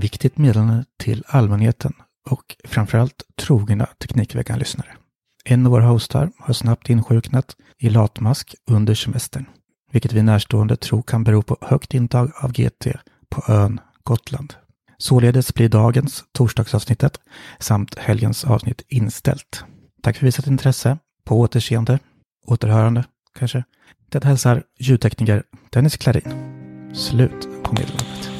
Viktigt meddelande till allmänheten och framförallt trogna Teknikveckan-lyssnare. En av våra hostar har snabbt insjuknat i latmask under semestern, vilket vi närstående tror kan bero på högt intag av GT på ön Gotland. Således blir dagens torsdagsavsnittet samt helgens avsnitt inställt. Tack för visat intresse. På återseende. Återhörande, kanske. Det hälsar ljudtekniker Dennis Klarin. Slut på meddelandet.